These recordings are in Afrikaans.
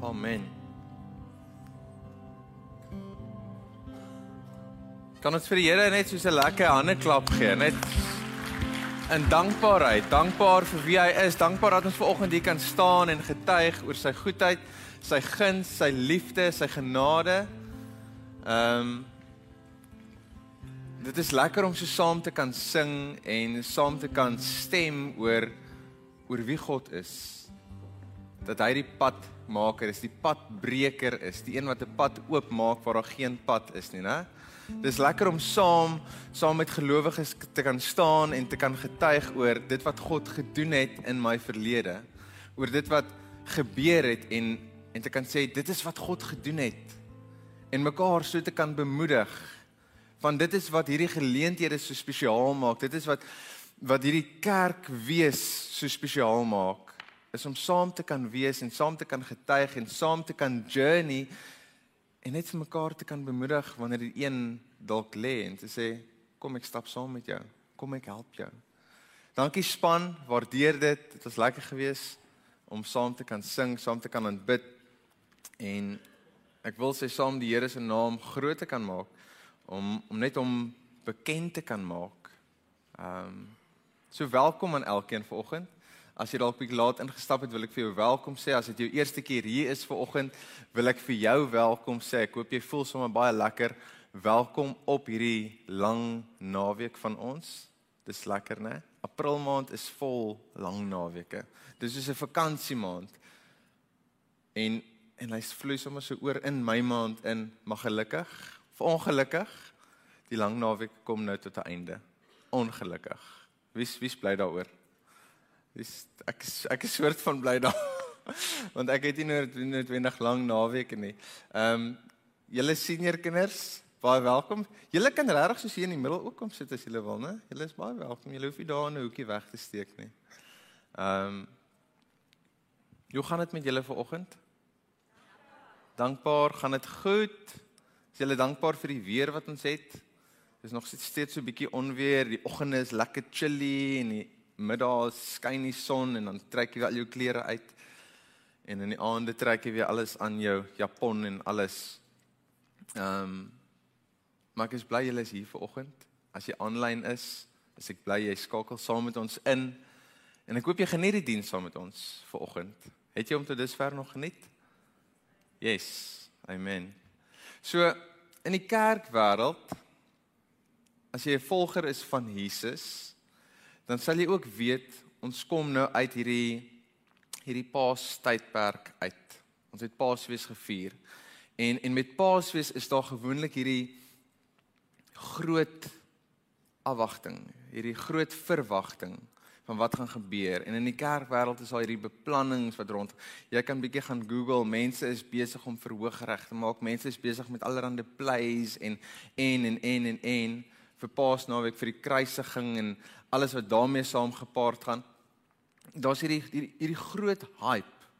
Amen. Kan ons vir die Here net so 'n lekker hande klap gee, net in dankbaarheid, dankbaar vir wie hy is, dankbaar dat ons ver oggend hier kan staan en getuig oor sy goedheid, sy guns, sy liefde, sy genade. Ehm um, Dit is lekker om so saam te kan sing en saam te kan stem oor oor wie God is. Dat hy die padmaker is, die padbreker is, die een wat 'n pad oopmaak waar daar geen pad is nie, né? Dis lekker om saam saam met gelowiges te kan staan en te kan getuig oor dit wat God gedoen het in my verlede, oor dit wat gebeur het en en te kan sê dit is wat God gedoen het en mekaar so te kan bemoedig Want dit is wat hierdie geleenthede so spesiaal maak. Dit is wat wat hierdie kerk wees so spesiaal maak. Is om saam te kan wees en saam te kan getuig en saam te kan journey en net vir mekaar te kan bemoedig wanneer die een dalk lê en te sê kom ek stap saam met jou. Kom ek help jou. Dankie span, waardeer dit. Dit was lekker geweest om saam te kan sing, saam te kan aanbid en ek wil sê saam die Here se naam groot te kan maak om om net om bekend te kan maak. Ehm um, so welkom aan elkeen vanoggend. As jy dalk bietjie laat ingestap het, wil ek vir jou welkom sê. As dit jou eerste keer hier is vanoggend, wil ek vir jou welkom sê. Ek hoop jy voel sommer baie lekker. Welkom op hierdie lang naweek van ons. Dis lekker, né? April maand is vol lang naweke. Dis soos 'n vakansiemaand. En en hy vloei sommer so oor in my maand in, maar gelukkig Ongelukkig die lang naweek kom nou tot 'n einde. Ongelukkig. Wie's wie's bly daaroor? Wie's ek is, ek is soort van bly daar. Want ek het nie noodwendig lang naweke nie. Ehm um, julle senior kinders, baie welkom. Julle kan regtig soos hier in die middel ook kom sit as julle wil, né? Julle is baie welkom. Julle hoef nie daar in 'n hoekie weg te steek nie. Ehm um, Hoe gaan dit met julle vanoggend? Dankbaar, gaan dit goed? Is julle dankbaar vir die weer wat ons het? Dis nog steeds so 'n bietjie onweer. Die oggende is lekker chilly en die middag skyn die son en dan trek jy al jou klere uit. En in die aande trek jy weer alles aan jou japon en alles. Ehm um, maar ek is bly julle is hier vanoggend. As jy aanlyn is, is ek bly jy skakel saam met ons in. En ek hoop jy geniet die diens saam met ons vanoggend. Het jy hom tot dusver nog geniet? Yes. Amen. So in die kerkwêreld as jy 'n volger is van Jesus, dan sal jy ook weet ons kom nou uit hierdie hierdie Paastydperk uit. Ons het Paasfees gevier. En en met Paasfees is daar gewoonlik hierdie groot afwagting, hierdie groot verwagting van wat gaan gebeur. En in die kerkwêreld is daar hierdie beplannings wat rond. Jy kan bietjie gaan Google, mense is besig om verhoogreg te maak. Mense is besig met allerlei plays en en en en en en vir Paasnaweek vir die kruisiging en alles wat daarmee saamgepaard gaan. Daar's hierdie hierdie hierdie groot hype.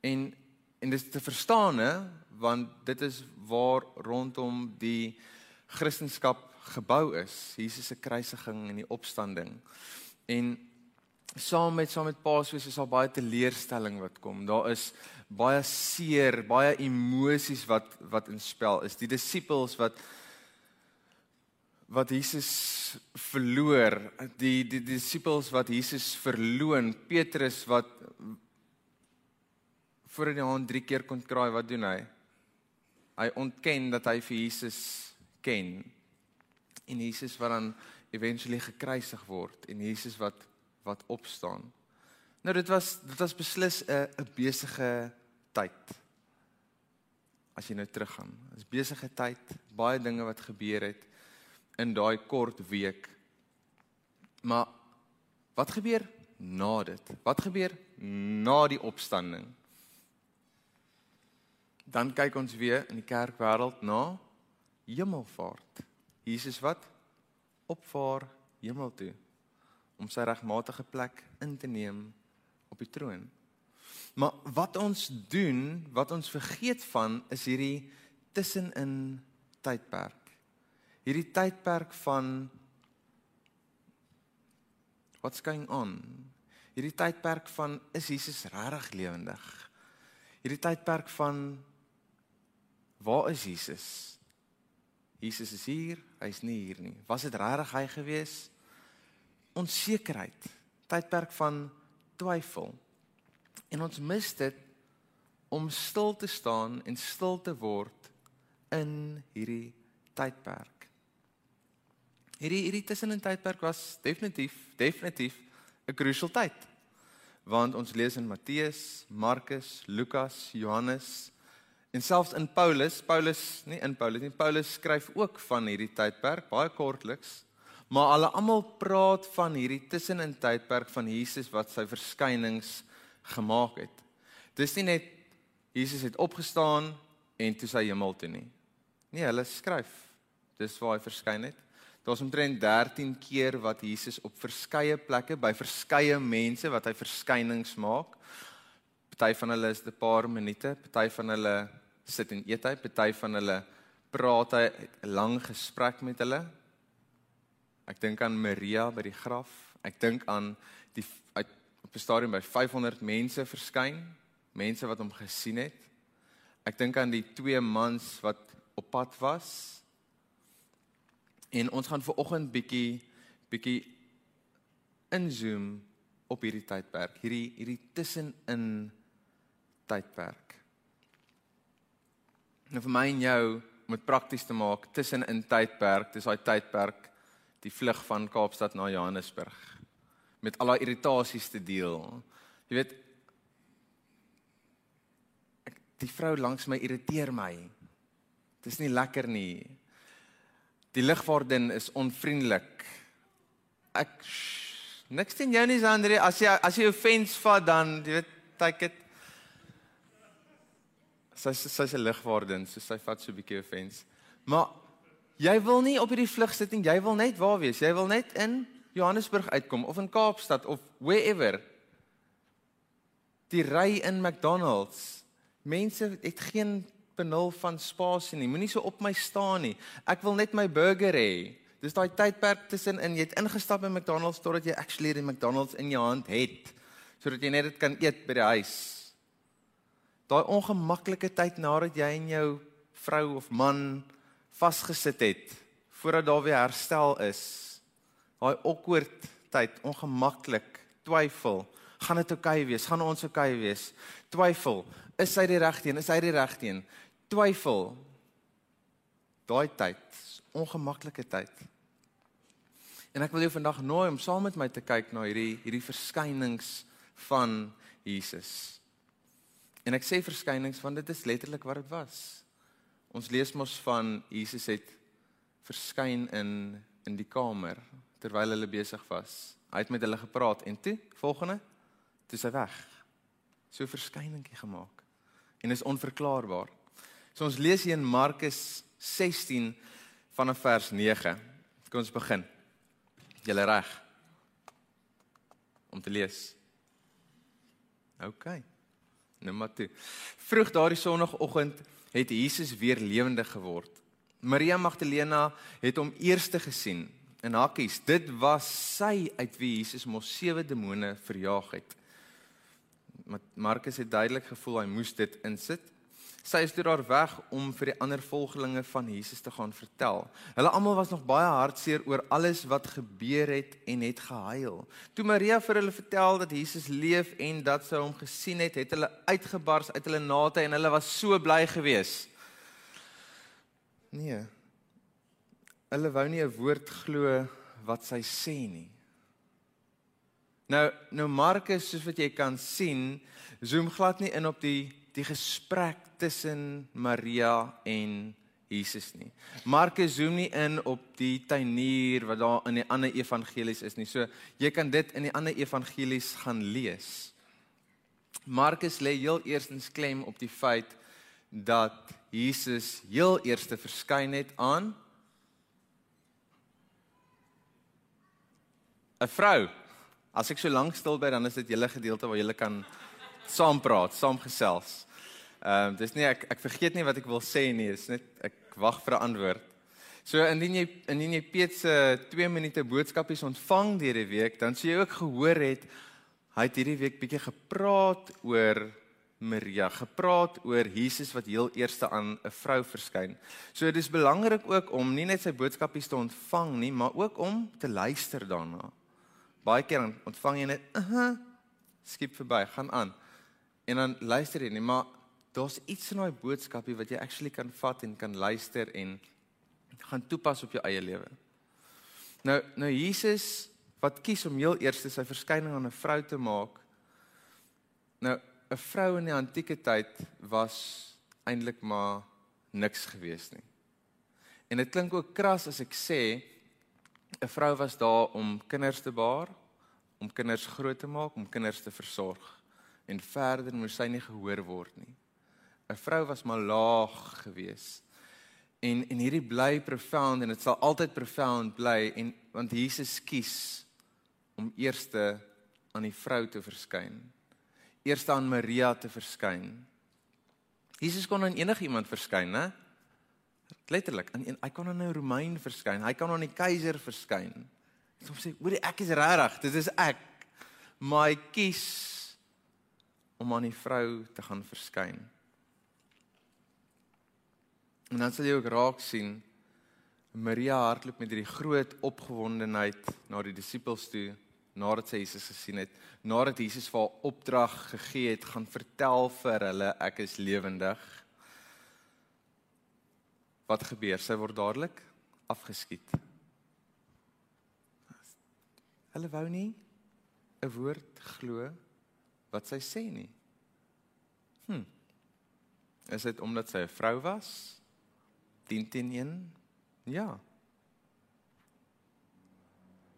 En en dit is te verstaan hè, want dit is waar rondom die Christendom gebou is. Jesus se kruisiging en die opstanding. En saam met saam met Paasfees is daar baie teleurstelling wat kom. Daar is baie seer, baie emosies wat wat in spel is. Die disippels wat wat Jesus verloor, die die, disippels wat Jesus verloon, Petrus wat voor in die hand drie keer kon kraai, wat doen hy? Hy ontken dat hy vir Jesus ken. En Jesus wat dan eventually gekruisig word en Jesus wat wat opstaan. Nou dit was dit was beslis 'n 'n besige tyd. As jy nou teruggaan. Is besige tyd, baie dinge wat gebeur het in daai kort week. Maar wat gebeur na dit? Wat gebeur na die opstanding? Dan kyk ons weer in die kerkwêreld na hemelvaart. Jesus wat opvaar hemel toe om sy regmatige plek in te neem op die troon. Maar wat ons doen, wat ons vergeet van is hierdie tussenin tydperk. Hierdie tydperk van what's going on? Hierdie tydperk van is Jesus regtig lewendig? Hierdie tydperk van waar is Jesus? Jesus is hier, hy's nie hier nie. Was dit regtig hy gewees? Onsekerheid, tydperk van twyfel. En ons mis dit om stil te staan en stil te word in hierdie tydperk. Hierdie hierdie tussenin tydperk was definitief definitief 'n krusiale tyd. Want ons lees in Matteus, Markus, Lukas, Johannes en selfs in Paulus, Paulus nie in Paulus nie, Paulus skryf ook van hierdie tydperk baie kortliks, maar hulle almal praat van hierdie tussenin tydperk van Jesus wat sy verskynings gemaak het. Dis nie net Jesus het opgestaan en toe sy hemel toe nie. Nee, hulle skryf. Dis waar hy verskyn het. Daar's omtrent 13 keer wat Jesus op verskeie plekke by verskeie mense wat hy verskynings maak. Party van hulle is 'n paar minute, party van hulle sit en eet hy, party van hulle praat hy 'n lang gesprek met hulle. Ek dink aan Maria by die graf. Ek dink aan die uit op 'n stadium by 500 mense verskyn mense wat hom gesien het. Ek dink aan die twee mans wat op pad was. En ons gaan ver oggend bietjie bietjie inzoom op hierdie tydperk, hierdie hierdie tussenin tydperk. Nou vir my en jou om dit prakties te maak, tussenin tydperk, dis daai tydperk die vlug van Kaapstad na Johannesburg met al daai irritasies te deel. Jy weet, die vrou langs my irriteer my. Dis nie lekker nie. Die ligvaardin is onvriendelik. Ek niks teen jou nie, Andre. As jy as jy offense vat dan, jy weet, take it. Sy sy's 'n ligvaardin, so sy vat so 'n bietjie offense. Maar jy wil nie op hierdie vlug sit nie. Jy wil net waar wees? Jy wil net in Johannesburg uitkom of in Kaapstad of wherever. Die ry in McDonald's Mense het geen benul van spasie nie. Moenie so op my staan nie. Ek wil net my burger hê. Dis daai tydperk tussen in jy het ingestap in McDonald's totdat jy actually die McDonald's in jou hand het sodat jy net dit kan eet by die huis. Daai ongemaklike tyd nadat jy en jou vrou of man vasgesit het voordat daar weer herstel is. Daai awkward tyd, ongemaklik, twyfel, gaan dit oukei okay wees? Gaan ons oukei okay wees? Twyfel, is hy die regte een? Is hy die regte een? Twyfel. Daai tyd, ongemaklike tyd. En ek wil jou vandag nooi om saam met my te kyk na hierdie hierdie verskynings van Jesus. En ek sê verskynings want dit is letterlik wat dit was. Ons lees mos van Jesus het verskyn in in die kamer terwyl hulle besig was. Hy het met hulle gepraat en toe, volgende, toe sy weg. So verskyningkie gemaak en is onverklaarbaar. So ons lees hier in Markus 16 vanaf vers 9. Kom ons begin. Julle reg om te lees. OK. Maar toe. Vroeg daardie sonoggend het Jesus weer lewendig geword. Maria Magdalena het hom eerste gesien in hakkies. Dit was sy uit wie Jesus mos sewe demone verjaag het. Markus het duidelik gevoel hy moes dit insit. Sy is toe daar weg om vir die ander volgelinge van Jesus te gaan vertel. Hulle almal was nog baie hartseer oor alles wat gebeur het en het gehuil. Toe Maria vir hulle vertel dat Jesus leef en dat sy hom gesien het, het hulle uitgebars uit hulle nate en hulle was so bly geweest. Nee. Hulle wou nie 'n woord glo wat sy sê nie. Nou nou Markus soos wat jy kan sien, zoom glad nie in op die die gesprek tussen Maria en Jesus nie. Markus zoom nie in op die tuinier wat daar in die ander evangelies is nie. So jy kan dit in die ander evangelies gaan lees. Markus lê heel eerstens klem op die feit dat Jesus heel eerste verskyn het aan 'n vrou As ek so lank stil bly, dan is dit julle gedeelte waar julle kan saam praat, saam gesels. Ehm um, dis nie ek ek vergeet nie wat ek wil sê nie, dis net ek wag vir 'n antwoord. So indien jy indien jy Piet se 2 minute boodskapies ontvang deur die week, dan sê jy ook gehoor het hy het hierdie week bietjie gepraat oor Maria, gepraat oor Jesus wat heel eerste aan 'n vrou verskyn. So dis belangrik ook om nie net sy boodskapies te ontvang nie, maar ook om te luister daarna. Baie keer ontvang jy net, "Uh, -huh, skiep verby, gaan aan." En dan luister jy nie, maar daar's iets in daai boodskapie wat jy actually kan vat en kan luister en gaan toepas op jou eie lewe. Nou nou Jesus wat kies om heel eers sy verskyning aan 'n vrou te maak. Nou 'n vrou in die antieke tyd was eintlik maar niks gewees nie. En dit klink ook kras as ek sê 'n vrou was daar om kinders te baar, om kinders groot te maak, om kinders te versorg en verder moes sy nie gehoor word nie. 'n Vrou was maar laag geweest En en hierdie bly profound en dit sal altyd profound bly en want Jesus kies om eerste aan die vrou te verskyn. Eerste aan Maria te verskyn. Jesus kon aan enige iemand verskyn, né? Letterlik, aan hy kon aan 'n Romein verskyn, hy kan aan die keiser verskyn. Soms sê, "Hoor ek is regtig, dit is ek." Maar hy kies om aan die vrou te gaan verskyn. En dan sal jy ook raak sien Maria hardloop met hierdie groot opgewondenheid na die disippels toe nadat sy Jesus gesien het, nadat Jesus vir haar opdrag gegee het, gaan vertel vir hulle ek is lewendig. Wat gebeur? Sy word dadelik afgeskiet. Hulle wou nie 'n woord glo wat sy sê nie. Hm. Is dit omdat sy 'n vrou was? 10 teen 1? Ja.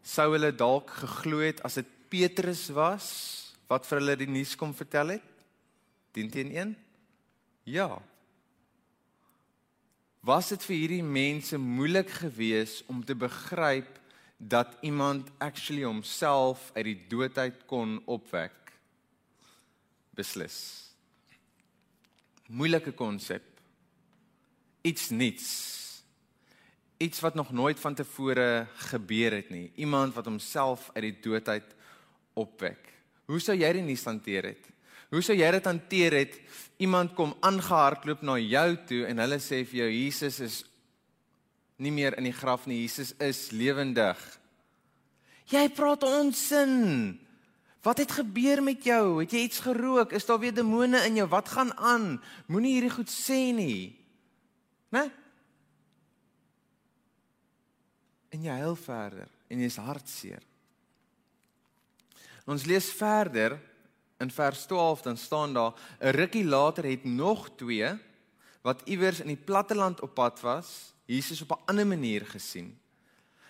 Sou hulle dalk geglo het as dit Petrus was wat vir hulle die nuus kom vertel het? 10 teen 1? Ja. Was dit vir hierdie mense moeilik geweest om te begryp dat iemand actually homself uit die dood uit kon opwek? Beslis. Moeilike konsep iets nuuts. Iets wat nog nooit vantevore gebeur het nie. Iemand wat homself uit die dood uit opwek. Hoe sou jy dit nie hanteer het? Hoe sou jy dit hanteer het? Iemand kom aangehardloop na jou toe en hulle sê vir jou Jesus is nie meer in die graf nie. Jesus is lewendig. Jy praat onsin. Wat het gebeur met jou? Het jy iets gerook? Is daar weer demone in jou? Wat gaan aan? Moenie hierdie goed sê nie. Né? En jy huil verder en jy's hartseer. Ons lees verder in vers 12 dan staan daar 'n rukkie later het nog twee wat iewers in die platteland op pad was, Jesus op 'n ander manier gesien.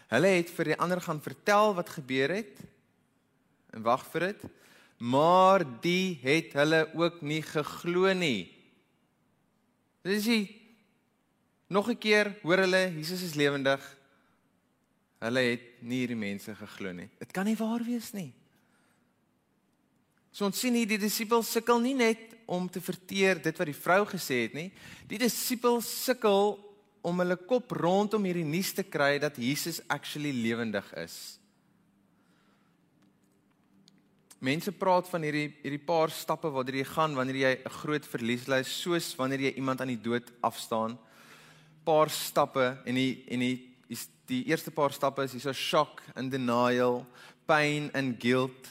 Hulle het vir die ander gaan vertel wat gebeur het. En wag vir dit. Maar die het hulle ook nie geglo nie. Dis die Nog 'n keer hoor hulle Jesus is lewendig. Hulle het nie hierdie mense geglo nie. Dit kan nie waar wees nie. So ons sien hier die disippels sukkel nie net om te verteer dit wat die vrou gesê het nie. Die disippels sukkel om hulle kop rondom hierdie nuus te kry dat Jesus actually lewendig is. Mense praat van hierdie hierdie paar stappe waartoe jy gaan wanneer jy 'n groot verlies ly, soos wanneer jy iemand aan die dood afstaan paar stappe en die en die die, die eerste paar stappe is hierso shock and denial, pain and guilt,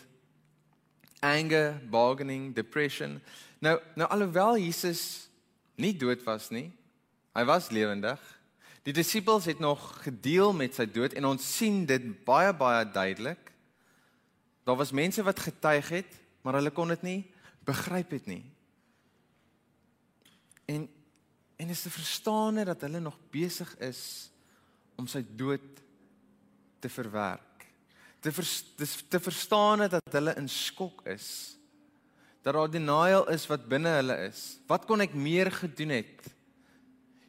anger, bargaining, depression. Nou nou alhoewel Jesus nie dood was nie, hy was lewendig. Die disippels het nog gedeel met sy dood en ons sien dit baie baie duidelik. Daar was mense wat getuig het, maar hulle kon dit nie begryp het nie. En En is te verstaan dat hulle nog besig is om sy dood te verwerk. Te vers, te verstaan dat hulle in skok is. Dat daar denial is wat binne hulle is. Wat kon ek meer gedoen het?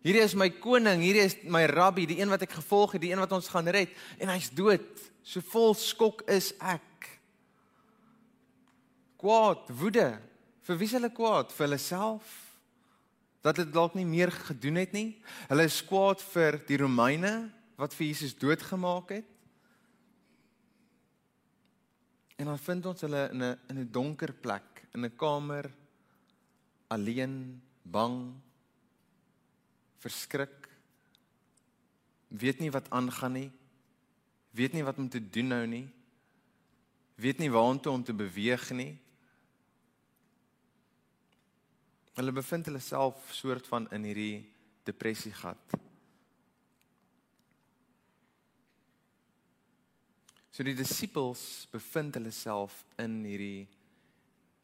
Hierdie is my koning, hierdie is my rabbi, die een wat ek gevolg het, die een wat ons gaan red en hy's dood. So vol skok is ek. Kwaad, woede. Vir wie is hulle kwaad? Vir hulle self? dat hulle dalk nie meer gedoen het nie. Hulle is kwaad vir die Romeine wat vir Jesus doodgemaak het. En dan vind ons hulle in 'n in 'n donker plek, in 'n kamer alleen, bang, verskrik, weet nie wat aangaan nie, weet nie wat om te doen nou nie, weet nie waartoe om te beweeg nie. Hulle bevind hulle self soort van in hierdie depressie gat. So die disippels bevind hulle self in hierdie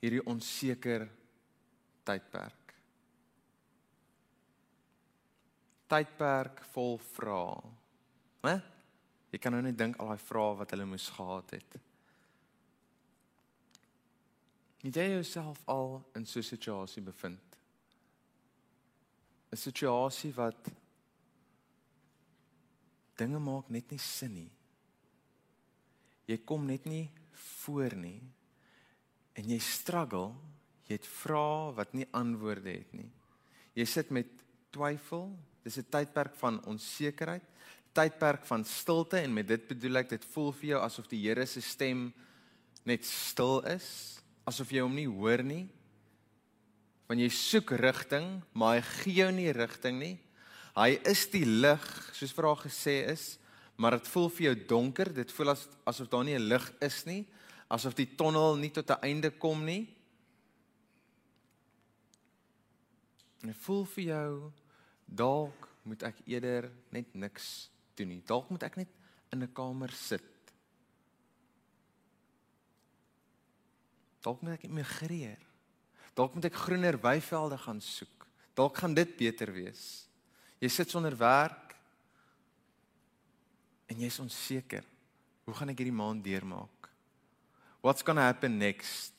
hierdie onseker tydperk. Tydperk vol vrae. Né? Jy kan nou net dink al daai vrae wat hulle moes gehad het. Het jy jouself al in so 'n situasie bevind? 'n Situasie wat dinge maak net nie sin nie. Jy kom net nie voor nie. En jy struggle, jy het vrae wat nie antwoorde het nie. Jy sit met twyfel. Dis 'n tydperk van onsekerheid, tydperk van stilte en met dit bedoel ek dit voel vir jou asof die Here se stem net stil is asof jy hom nie hoor nie. Want jy soek rigting, maar hy gee jou nie rigting nie. Hy is die lig, soos vra gesê is, maar dit voel vir jou donker. Dit voel as asof daar nie 'n lig is nie, asof die tonnel nie tot 'n einde kom nie. En dit voel vir jou dalk moet ek eerder net niks doen nie. Dalk moet ek net in 'n kamer sit Dalk moet ek immigreer. Dalk moet ek groener weivelde gaan soek. Dalk gaan dit beter wees. Jy sit sonder werk en jy's onseker. Hoe gaan ek hierdie maand deurmaak? What's going to happen next?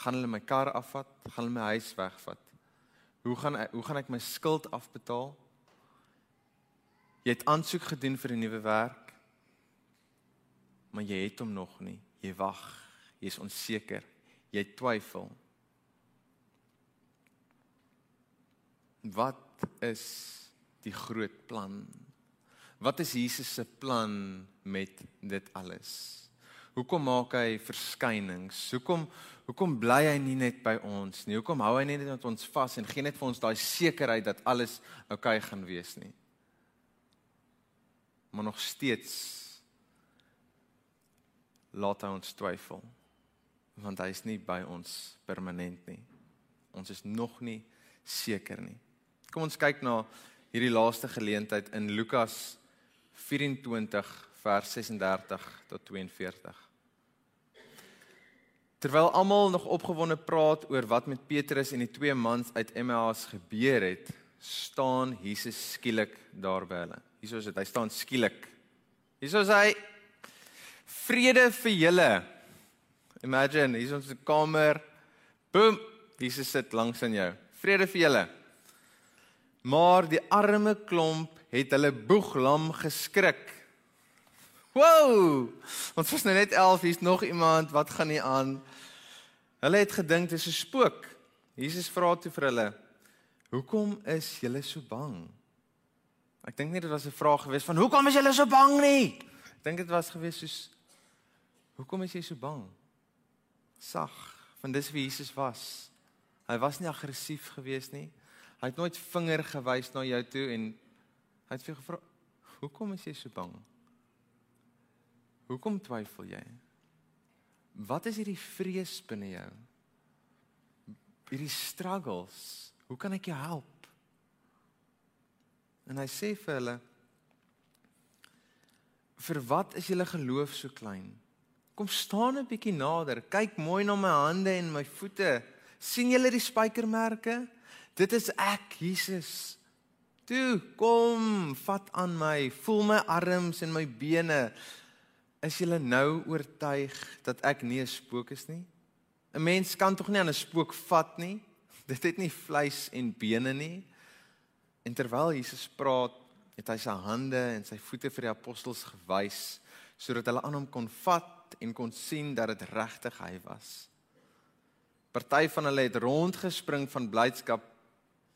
Gaan hulle my kar afvat? Gaan hulle my huis wegvat? Hoe gaan ek, hoe gaan ek my skuld afbetaal? Jy het aansoek gedoen vir 'n nuwe werk, maar jy het hom nog nie. Jy wag jy's onseker, jy twyfel. Wat is die groot plan? Wat is Jesus se plan met dit alles? Hoekom maak hy verskynings? Hoekom hoekom bly hy nie net by ons nie? Hoekom hou hy nie net met ons vas en gee net vir ons daai sekerheid dat alles oukei okay gaan wees nie? Maar nog steeds laat hy ons twyfel want hy is nie by ons permanent nie. Ons is nog nie seker nie. Kom ons kyk na hierdie laaste geleentheid in Lukas 24 vers 36 tot 42. Terwyl almal nog opgewonde praat oor wat met Petrus en die twee mans uit Emmaus gebeur het, staan Jesus skielik daar by hulle. Hieso is dit, hy staan skielik. Hieso is hy vrede vir julle. Imagine, hier is ons kamer. Boom, Jesus sit langs aan jou. Vrede vir julle. Maar die arme klomp het hulle boeglam geskrik. Wow! Ons was nou net 11, hier's nog iemand, wat gaan nie aan? Hulle het gedink dit is 'n spook. Jesus vra toe vir hulle: "Hoekom is julle so bang?" Ek dink nie dit was 'n vraag gewees van hoekom is julle so bang nie. Ek dink dit was gewees soos hoekom is jy so bang? Sag, want dis wie Jesus was. Hy was nie aggressief gewees nie. Hy het nooit vinger gewys na jou toe en hy het vir gevra, "Hoekom is jy so bang? Hoekom twyfel jy? Wat is hierdie vrees binne jou? Hierdie struggles, hoe kan ek jou help?" En hy sê vir hulle, "Vir wat is julle geloof so klein?" Kom staan 'n bietjie nader. Kyk mooi na my hande en my voete. sien julle die spykermerke? Dit is ek, Jesus. Toe, kom, vat aan my. Voel my arms en my bene. Is julle nou oortuig dat ek nie 'n spook is nie? 'n Mens kan tog nie aan 'n spook vat nie. Dit het nie vleis en bene nie. En terwyl Jesus praat, het hy sy hande en sy voete vir die apostels gewys sodat hulle aan hom kon vat en kon sien dat dit regtig hy was. Party van hulle het rondgespring van blydskap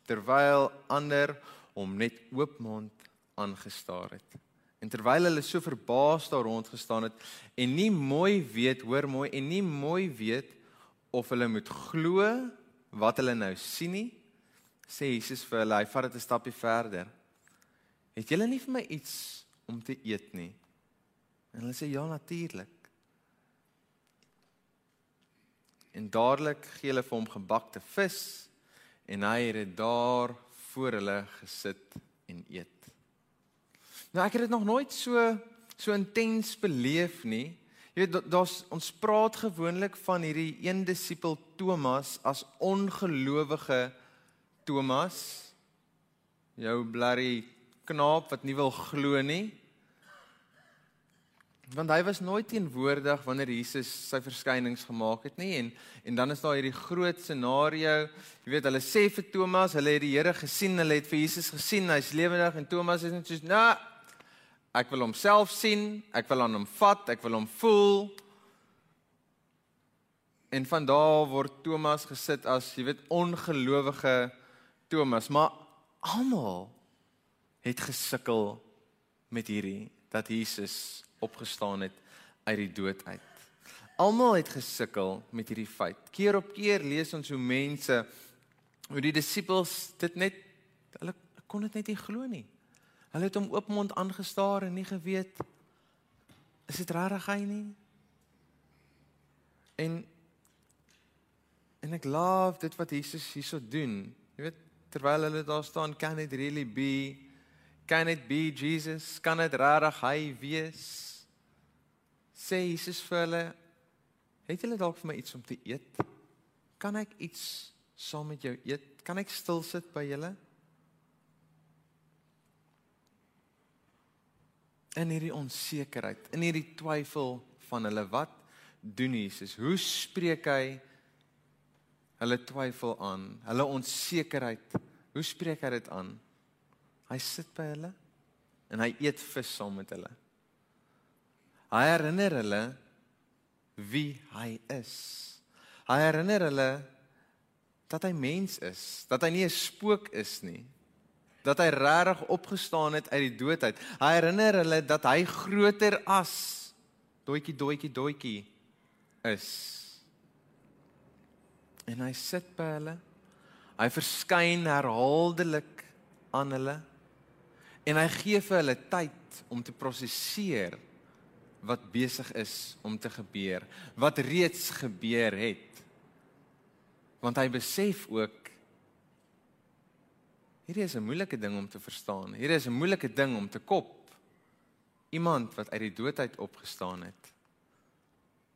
terwyl ander hom net oopmond aangestaar het. En terwyl hulle so verbaas daar rond gestaan het en nie mooi weet, hoor mooi en nie mooi weet of hulle moet glo wat hulle nou sien nie, sê Jesus vir hulle, hy vat dit 'n stapie verder. Het julle nie vir my iets om te eet nie? En hulle sê ja natuurlik. En dadelik gee hulle vir hom gebakte vis en hy het dit daar voor hulle gesit en eet. Nou ek het dit nog nooit so so intens beleef nie. Jy weet daar's ons praat gewoonlik van hierdie een disipel Thomas as ongelowige Thomas. Jou blerry knaap wat nie wil glo nie. Want hy was nooit teenwoordig wanneer Jesus sy verskynings gemaak het nie en en dan is daar hierdie groot scenario. Jy weet hulle sê vir Thomas, hulle het die Here gesien, hulle het vir Jesus gesien, hy's lewendig en Thomas is net soos, "Nou, nah, Ek wil homself sien, ek wil aan hom vat, ek wil hom voel. En van daar word Thomas gesit as jy weet ongelowige Thomas, maar almal het gesukkel met hierdie dat Jesus opgestaan het uit die dood uit. Almal het gesukkel met hierdie feit. Keer op keer lees ons hoe mense hoe die disippels dit net hulle kon dit net nie glo nie. Hulle het hom oopmond aangestaar en nie geweet is dit regtig hy nie. En en ek love dit wat Jesus hierso doen. Jy weet terwyl hulle daar staan, can it really be? Can it be Jesus? Kan dit regtig hy wees? Sê Jesus vir hulle, het julle dalk vir my iets om te eet? Kan ek iets saam met jou eet? Kan ek stil sit by julle? in hierdie onsekerheid, in hierdie twyfel van hulle wat doen Jesus? Hoe spreek hy hulle twyfel aan? Hulle onsekerheid. Hoe spreek hy dit aan? Hy sit by hulle en hy eet vis saam met hulle. Hy herinner hulle wie hy is. Hy herinner hulle dat hy mens is, dat hy nie 'n spook is nie, dat hy regtig opgestaan het uit die dood uit. Hy herinner hulle dat hy groter as doetjie doetjie doetjie is. En hy sit by hulle. Hy verskyn herhaaldelik aan hulle en hy gee vir hulle tyd om te prosesseer wat besig is om te gebeur, wat reeds gebeur het. Want hy besef ook Hierdie is 'n moeilike ding om te verstaan. Hierdie is 'n moeilike ding om te kop. Iemand wat uit die dood uit opgestaan het.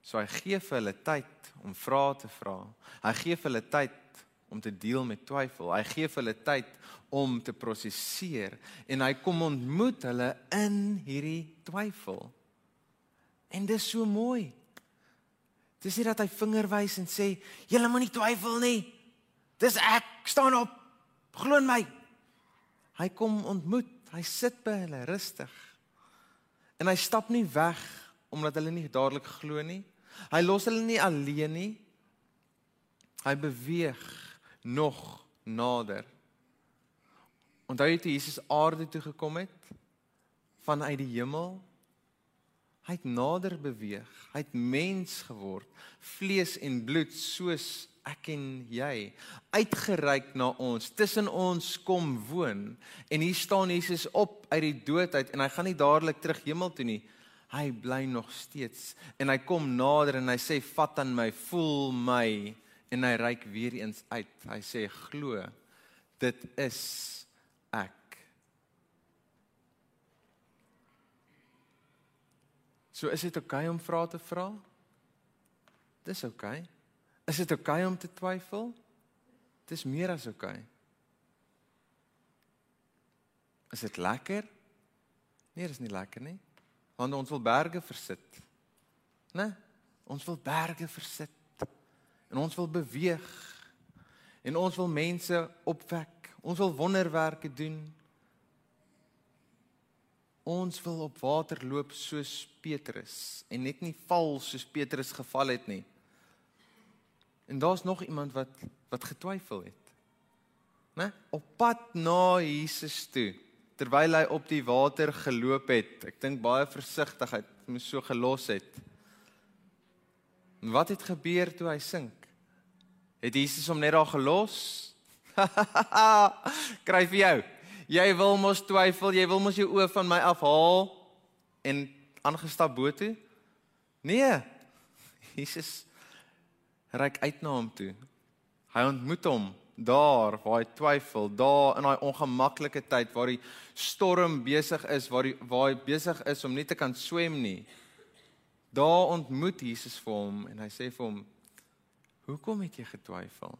So hy gee vir hulle tyd om vrae te vra. Hy gee vir hulle tyd om te deel met twyfel. Hy gee vir hulle tyd om te prosesseer en hy kom ontmoet hulle in hierdie twyfel. En dis so mooi. Dis nie dat hy vinger wys en sê, "Julle moenie twyfel nie. Dis ek, staan op. Glo in my." Hy kom ontmoet, hy sit by hulle rustig. En hy stap nie weg omdat hulle nie dadelik glo nie. Hy los hulle nie alleen nie. Hy beweeg nog nader. Onthou jy toe Jesus aarde toe gekom het vanuit die hemel? Hy het nader beweeg. Hy het mens geword, vlees en bloed soos ek en jy uitgereik na ons, tussen ons kom woon. En hier staan Jesus op uit die dood uit en hy gaan nie dadelik terug hemel toe nie. Hy bly nog steeds en hy kom nader en hy sê vat aan my, voel my en hy reik weer eens uit. Hy sê glo. Dit is ek. So is dit oukei okay om vrae te vra? Dis oukei. Okay. Is dit oukei okay om te twyfel? Dis meer as oukei. Okay. Is dit lekker? Nee, dis nie lekker nie. Want ons wil berge versit. Né? Ons wil berge versit. En ons wil beweeg. En ons wil mense opwek. Ons wil wonderwerke doen. Ons wil op water loop soos Petrus en net nie val soos Petrus geval het nie. En daar's nog iemand wat wat getwyfel het. Né? Op pad na Jesus toe terwyl hy op die water geloop het. Ek dink baie versigtigheid moes so gelos het. En wat het gebeur toe hy sink? Het Jesus hom net daar gelos? Kry vir jou. Jy wil mos twyfel, jy wil mos jou oë van my afhaal en aangestap bo toe? Nee. Jesus reik uit na hom toe. Hy ontmoet hom daar waar hy twyfel, daar in daai ongemaklike tyd waar die storm besig is, waar hy waar hy besig is om nie te kan swem nie. Daar ontmoet Jesus vir hom en hy sê vir hom: "Hoekom het jy getwyfel?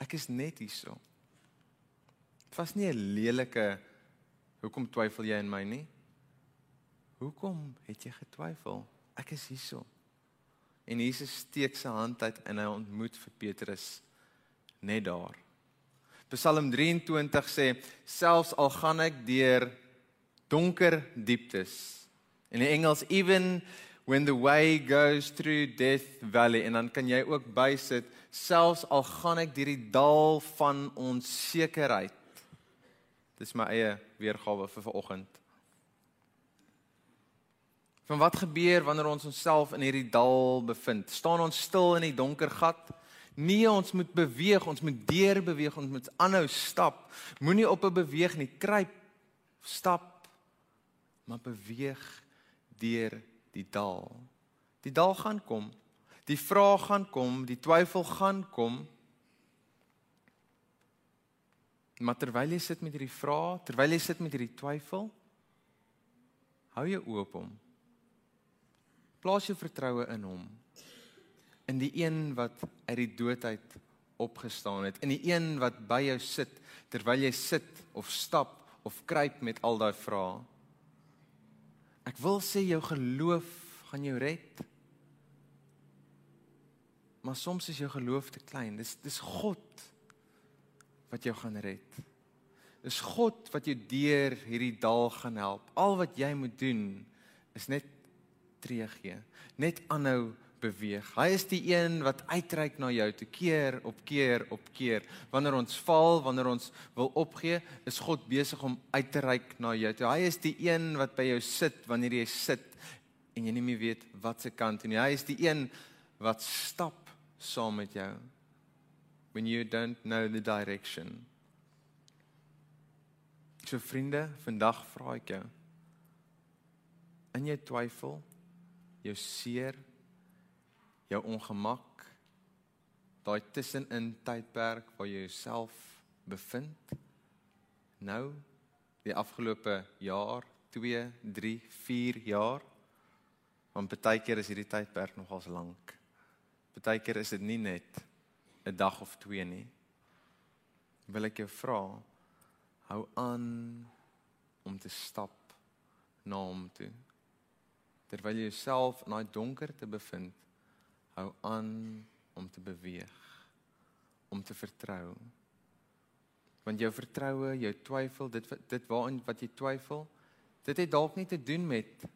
Ek is net hierso." Dit was nie 'n lelike "Hoekom twyfel jy in my nie?" "Hoekom het jy getwyfel? Ek is hierso." En Jesus steek sy hand uit en hy ontmoet vir Petrus net daar. Psalm 23 sê selfs al gaan ek deur donker dieptes in die Engels even when the way goes through death valley en dan kan jy ook bysit selfs al gaan ek deur die dal van onsekerheid. Dis my eie weergawe vir vanoggend. Van wat gebeur wanneer ons onsself in hierdie dal bevind? Staan ons stil in die donker gat? Nee, ons moet beweeg, ons moet deur beweeg, ons moet aanhou stap. Moenie op 'n beweeg nie, kruip, stap, maar beweeg deur die dal. Die dal gaan kom. Die vraag gaan kom, die twyfel gaan kom. Maar terwyl jy sit met hierdie vrae, terwyl jy sit met hierdie twyfel, hou jou oop om. Plaas jou vertroue in hom in die een wat uit die dood uit opgestaan het, in die een wat by jou sit terwyl jy sit of stap of kruip met al daai vrae. Ek wil sê jou geloof gaan jou red. Maar soms is jou geloof te klein. Dis dis God wat jou gaan red. Dis God wat jou deur hierdie dal gaan help. Al wat jy moet doen is net tree gee. Net aanhou beweeg. Hy is die een wat uitreik na jou te keer op keer op keer. Wanneer ons val, wanneer ons wil opgee, is God besig om uit te reik na jou. Toe. Hy is die een wat by jou sit wanneer jy sit en jy nie meer weet wat se kant toe nie. Hy is die een wat stap saam met jou when you don't know the direction. So vriende, vandag vra ek jou in jou twyfel, jou seer jou ongemak daai tussenin tydperk waar jy jouself bevind nou die afgelope jaar 2 3 4 jaar want baie keer is hierdie tydperk nogals lank. Baie keer is dit nie net 'n dag of twee nie. Wil ek jou vra hou aan om te stap na hom toe. Terwyl jy jouself in daai donker te bevind hou aan om te beweeg om te vertrou. Want jou vertroue jou twyfel dit dit waarin wat jy twyfel dit het dalk nie te doen met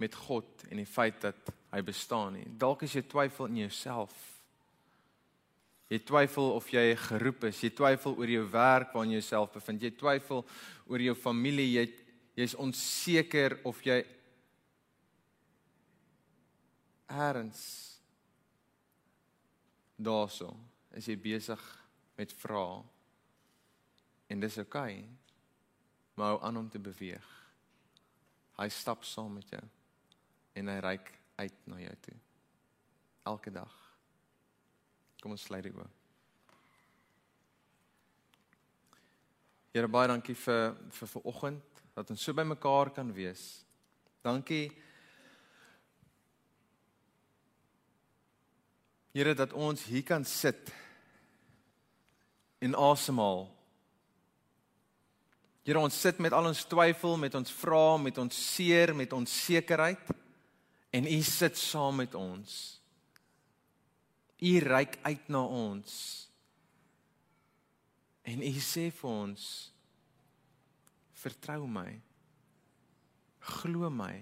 met God en die feit dat hy bestaan nie. Dalk is jy twyfel in jouself. Jy twyfel of jy geroep is. Jy twyfel oor jou werk waarin jy jouself bevind. Jy twyfel oor jou familie. Jy jy's onseker of jy Erns daarso is jy besig met vrae en dis oukei okay, maar hou aan om te beweeg. Hy stap saam met jou en hy reik uit na jou toe. Elke dag. Kom ons sluit dit oop Here baie dankie vir vir vanoggend dat ons so by mekaar kan wees. Dankie Here dat ons hier kan sit en asemhaal. Here ons sit met al ons twyfel, met ons vrae, met ons seer, met ons sekerheid en U sit saam met ons. U reik uit na ons. En U sê vir ons vertrou my. Glo my.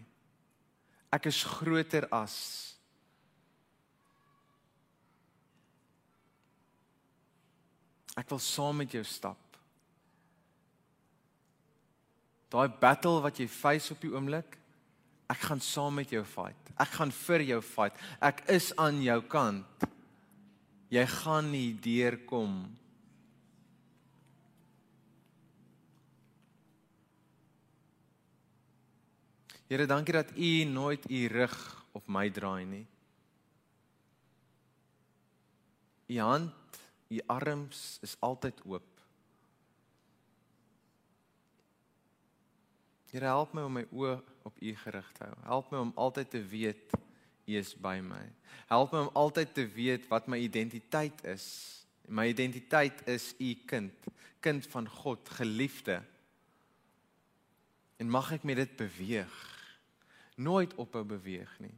Ek is groter as Ek wil saam met jou stap. Daai battle wat jy face op die oomblik, ek gaan saam met jou fight. Ek gaan vir jou fight. Ek is aan jou kant. Jy gaan nie deurkom. Here, dankie dat U nooit U rug op my draai nie. U hand, U arms is altyd oop. Here, help my om my oë op U gerig te hou. Help my om altyd te weet U is by my. Help my om altyd te weet wat my identiteit is. My identiteit is U kind, kind van God, geliefde. En mag ek met dit beweeg. Nooit ophou beweeg nie.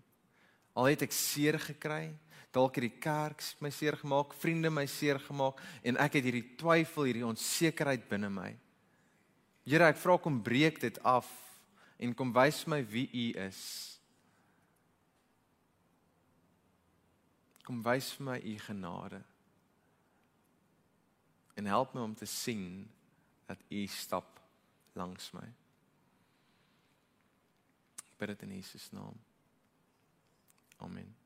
Al het ek seer gekry, dalk het die kerk my seer gemaak, vriende my seer gemaak en ek het hierdie twyfel, hierdie onsekerheid binne my. Here, ek vra kom breek dit af en kom wys my wie U is. Kom wys my u genade. En help my om te sien dat u stap langs my. Bid dit in Jesus naam. Amen.